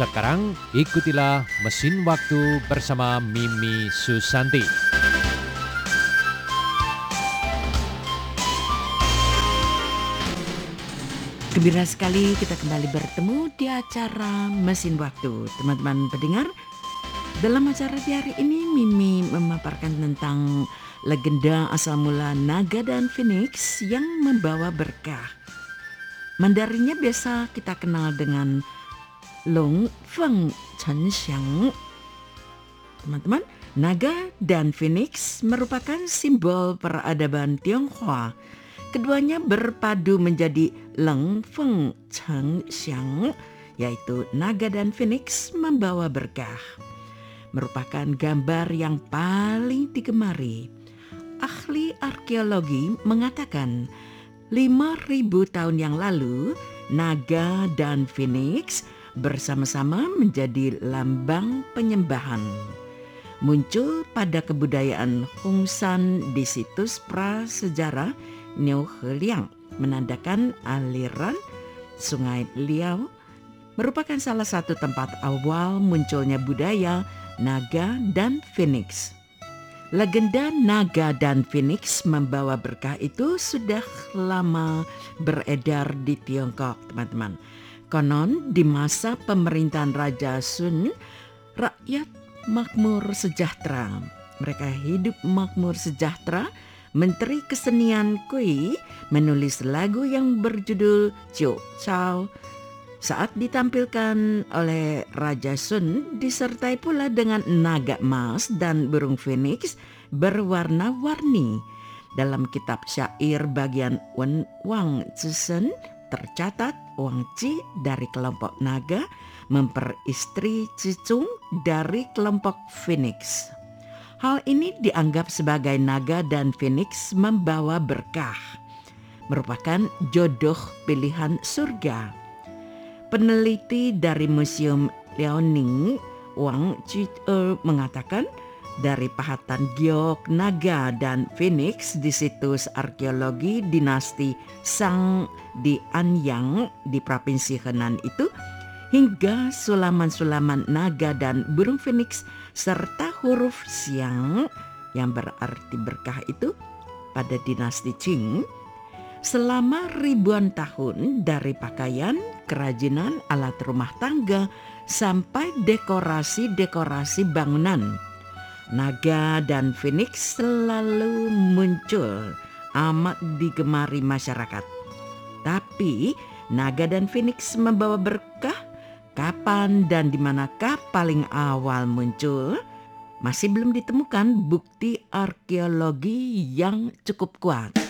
Sekarang ikutilah Mesin Waktu bersama Mimi Susanti. Gembira sekali kita kembali bertemu di acara Mesin Waktu. Teman-teman pendengar, dalam acara di hari ini Mimi memaparkan tentang legenda asal mula naga dan phoenix yang membawa berkah. Mandarinya biasa kita kenal dengan Long Feng Chen Xiang. Teman-teman, naga dan phoenix merupakan simbol peradaban Tionghoa. Keduanya berpadu menjadi Leng Feng Cheng Xiang, yaitu naga dan phoenix membawa berkah. Merupakan gambar yang paling digemari. Ahli arkeologi mengatakan 5000 tahun yang lalu naga dan phoenix bersama-sama menjadi lambang penyembahan. Muncul pada kebudayaan Hongsan di situs prasejarah Niu Heliang menandakan aliran Sungai Liao merupakan salah satu tempat awal munculnya budaya naga dan phoenix. Legenda naga dan phoenix membawa berkah itu sudah lama beredar di Tiongkok, teman-teman. Konon di masa pemerintahan Raja Sun, rakyat makmur sejahtera. Mereka hidup makmur sejahtera Menteri Kesenian Kui menulis lagu yang berjudul Ciu Chao saat ditampilkan oleh Raja Sun disertai pula dengan naga emas dan burung phoenix berwarna-warni. Dalam kitab syair bagian Wen Wang Zisen tercatat Wang Ji dari kelompok naga memperistri Cicung dari kelompok phoenix. Hal ini dianggap sebagai naga dan phoenix membawa berkah, merupakan jodoh pilihan surga. Peneliti dari Museum Liaoning, Wang Jie mengatakan dari pahatan giok, naga, dan phoenix di situs arkeologi dinasti Sang di Anyang di Provinsi Henan itu hingga sulaman-sulaman naga dan burung phoenix serta huruf siang yang berarti berkah itu pada dinasti Qing selama ribuan tahun dari pakaian, kerajinan, alat rumah tangga sampai dekorasi-dekorasi bangunan. Naga dan phoenix selalu muncul amat digemari masyarakat. Tapi naga dan phoenix membawa berkah kapan dan di manakah paling awal muncul, masih belum ditemukan bukti arkeologi yang cukup kuat.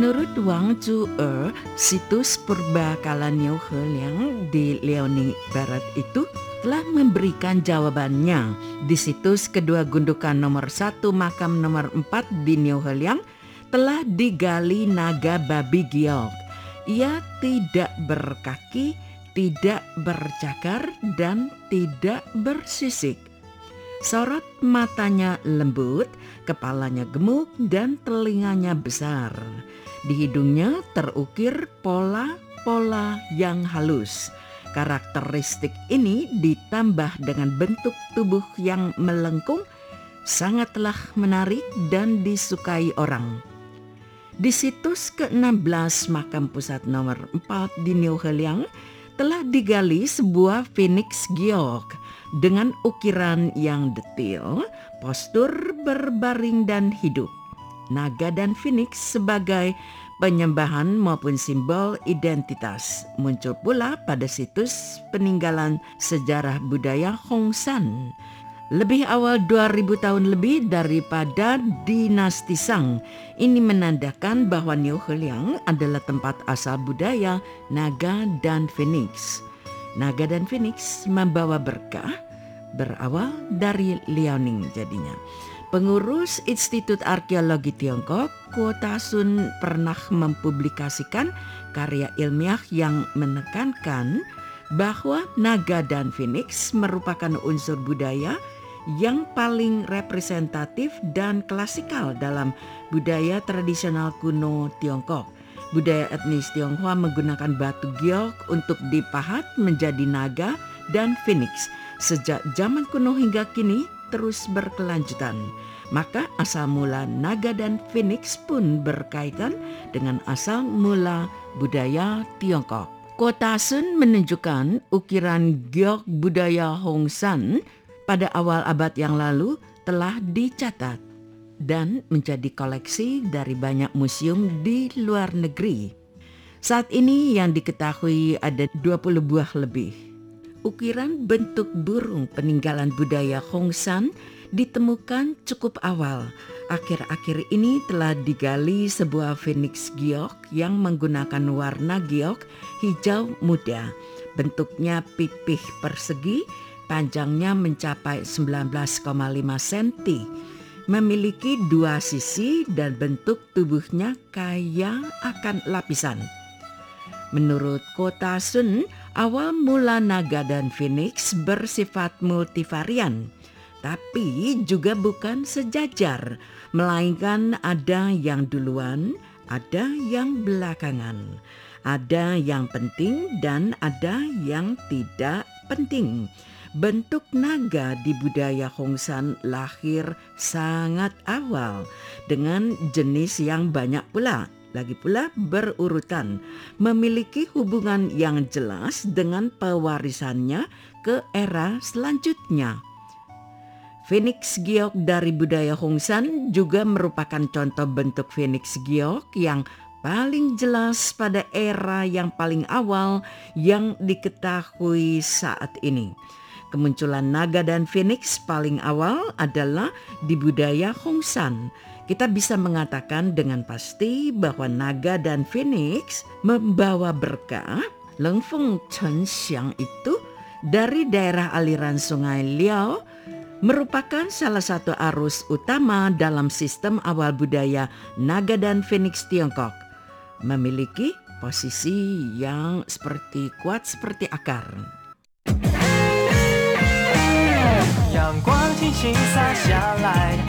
Menurut Wang Zhu'e, situs purba kala Niu di Liaoning Barat itu telah memberikan jawabannya di situs kedua gundukan nomor satu makam nomor 4 di Niu Heliang telah digali naga babi giok. Ia tidak berkaki, tidak bercakar, dan tidak bersisik. Sorot matanya lembut, kepalanya gemuk, dan telinganya besar. Di hidungnya terukir pola-pola yang halus. Karakteristik ini ditambah dengan bentuk tubuh yang melengkung, sangatlah menarik dan disukai orang. Di situs ke-16 makam pusat nomor 4 di New Heliang telah digali sebuah phoenix giok dengan ukiran yang detail, postur berbaring dan hidup. Naga dan phoenix sebagai penyembahan maupun simbol identitas muncul pula pada situs peninggalan sejarah budaya Hongsan lebih awal 2000 tahun lebih daripada dinasti Sang. Ini menandakan bahwa New Heliang adalah tempat asal budaya naga dan phoenix. Naga dan phoenix membawa berkah berawal dari Liaoning jadinya. Pengurus Institut Arkeologi Tiongkok, Kuota Sun pernah mempublikasikan karya ilmiah yang menekankan bahwa naga dan phoenix merupakan unsur budaya yang paling representatif dan klasikal dalam budaya tradisional kuno Tiongkok. Budaya etnis Tionghoa menggunakan batu giok untuk dipahat menjadi naga dan phoenix. Sejak zaman kuno hingga kini terus berkelanjutan. Maka asal mula naga dan phoenix pun berkaitan dengan asal mula budaya Tiongkok. Kota Sun menunjukkan ukiran giok budaya Hongsan pada awal abad yang lalu telah dicatat dan menjadi koleksi dari banyak museum di luar negeri. Saat ini yang diketahui ada 20 buah lebih. Ukiran bentuk burung peninggalan budaya Hongsan ditemukan cukup awal. Akhir-akhir ini telah digali sebuah phoenix giok yang menggunakan warna giok hijau muda. Bentuknya pipih persegi, panjangnya mencapai 19,5 cm. Memiliki dua sisi dan bentuk tubuhnya kaya akan lapisan. Menurut Kota Sun, awal mula naga dan phoenix bersifat multivarian tapi juga bukan sejajar, melainkan ada yang duluan, ada yang belakangan, ada yang penting, dan ada yang tidak penting. Bentuk naga di budaya Hongsan lahir sangat awal dengan jenis yang banyak pula. Lagi pula berurutan, memiliki hubungan yang jelas dengan pewarisannya ke era selanjutnya. Phoenix giok dari budaya Hongsan juga merupakan contoh bentuk phoenix giok yang paling jelas pada era yang paling awal yang diketahui saat ini. Kemunculan naga dan phoenix paling awal adalah di budaya Hongsan Kita bisa mengatakan dengan pasti bahwa naga dan phoenix membawa berkah. Leng Feng Chen Xiang itu dari daerah aliran sungai Liao merupakan salah satu arus utama dalam sistem awal budaya naga dan phoenix Tiongkok. Memiliki posisi yang seperti kuat seperti akar. 阳光轻轻洒下来，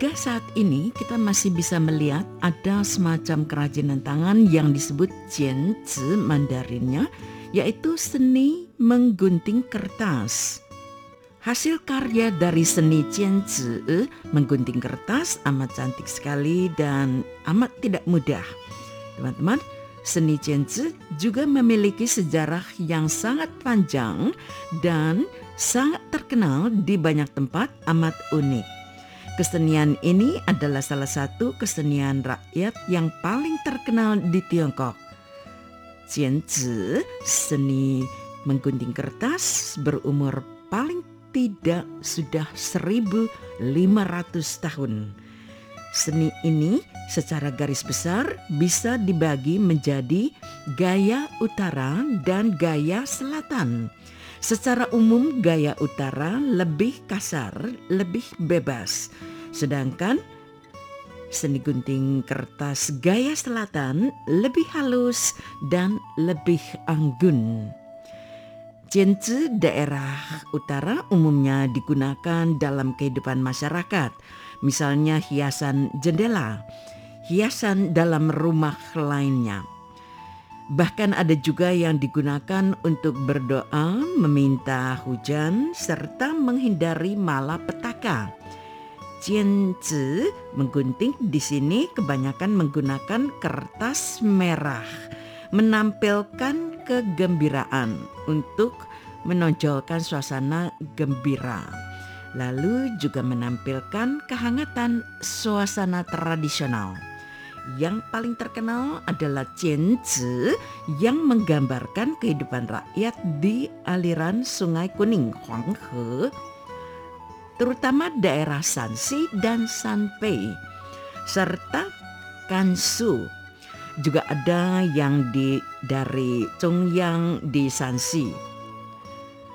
Hingga saat ini kita masih bisa melihat ada semacam kerajinan tangan yang disebut jianzi Mandarinnya, yaitu seni menggunting kertas. Hasil karya dari seni jianzi menggunting kertas amat cantik sekali dan amat tidak mudah. Teman-teman, seni jianzi juga memiliki sejarah yang sangat panjang dan sangat terkenal di banyak tempat amat unik. Kesenian ini adalah salah satu kesenian rakyat yang paling terkenal di Tiongkok. Jianzi, seni menggunting kertas berumur paling tidak sudah 1500 tahun. Seni ini secara garis besar bisa dibagi menjadi gaya utara dan gaya selatan. Secara umum gaya utara lebih kasar, lebih bebas. Sedangkan seni gunting kertas gaya selatan lebih halus dan lebih anggun. Jianzi daerah utara umumnya digunakan dalam kehidupan masyarakat, misalnya hiasan jendela, hiasan dalam rumah lainnya. Bahkan ada juga yang digunakan untuk berdoa, meminta hujan, serta menghindari malapetaka. Jianzi menggunting di sini kebanyakan menggunakan kertas merah, menampilkan kegembiraan untuk menonjolkan suasana gembira. Lalu juga menampilkan kehangatan suasana tradisional. Yang paling terkenal adalah Jianzi yang menggambarkan kehidupan rakyat di aliran Sungai Kuning Huanghe, terutama daerah Shanxi dan Shanpei, serta Gansu. Juga ada yang di dari Zhongyang di Shanxi.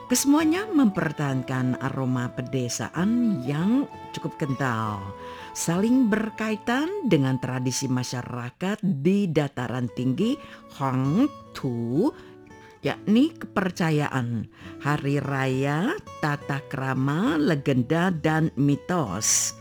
Kesemuanya mempertahankan aroma pedesaan yang cukup kental, saling berkaitan dengan tradisi masyarakat di dataran tinggi Hangtu, yakni kepercayaan, hari raya, tata krama, legenda, dan mitos.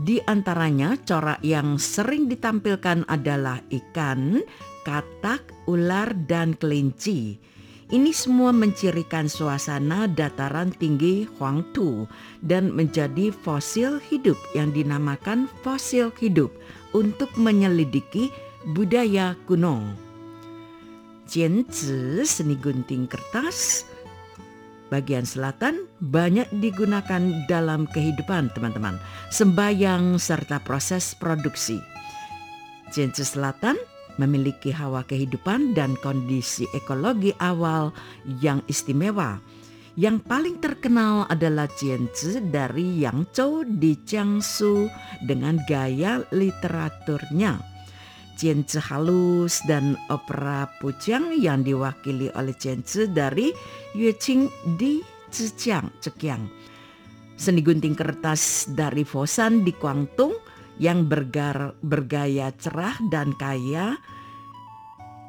Di antaranya corak yang sering ditampilkan adalah ikan, katak, ular, dan kelinci. Ini semua mencirikan suasana dataran tinggi Huangtu dan menjadi fosil hidup yang dinamakan fosil hidup untuk menyelidiki budaya kuno. Jianzi seni gunting kertas bagian selatan banyak digunakan dalam kehidupan teman-teman, sembayang serta proses produksi. Jianzi selatan memiliki hawa kehidupan dan kondisi ekologi awal yang istimewa. Yang paling terkenal adalah Jianzi dari Yangzhou di Jiangsu dengan gaya literaturnya. Jianzi halus dan opera Pujiang yang diwakili oleh Jianzi dari Yueqing di Zhejiang, Zhejiang. Seni gunting kertas dari Fosan di Guangdong yang bergar, bergaya cerah dan kaya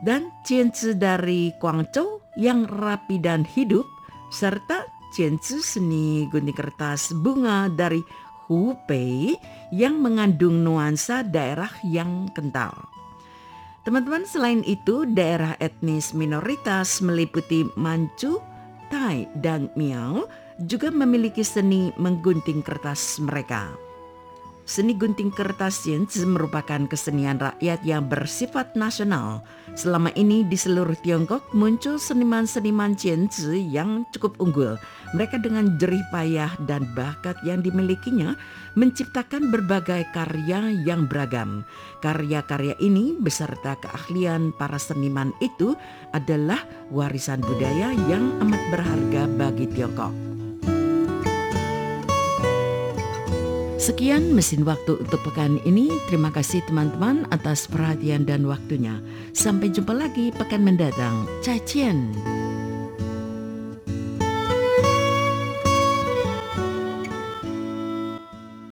dan Jianzi dari Guangzhou yang rapi dan hidup serta Jianzi seni gunting kertas bunga dari Hubei yang mengandung nuansa daerah yang kental. Teman-teman selain itu daerah etnis minoritas meliputi Manchu, Tai, dan Miao juga memiliki seni menggunting kertas mereka. Seni gunting kertas Jianzi merupakan kesenian rakyat yang bersifat nasional. Selama ini di seluruh Tiongkok muncul seniman-seniman Jianzi yang cukup unggul. Mereka dengan jerih payah dan bakat yang dimilikinya menciptakan berbagai karya yang beragam. Karya-karya ini beserta keahlian para seniman itu adalah warisan budaya yang amat berharga bagi Tiongkok. Sekian mesin waktu untuk pekan ini. Terima kasih teman-teman atas perhatian dan waktunya. Sampai jumpa lagi pekan mendatang. Cai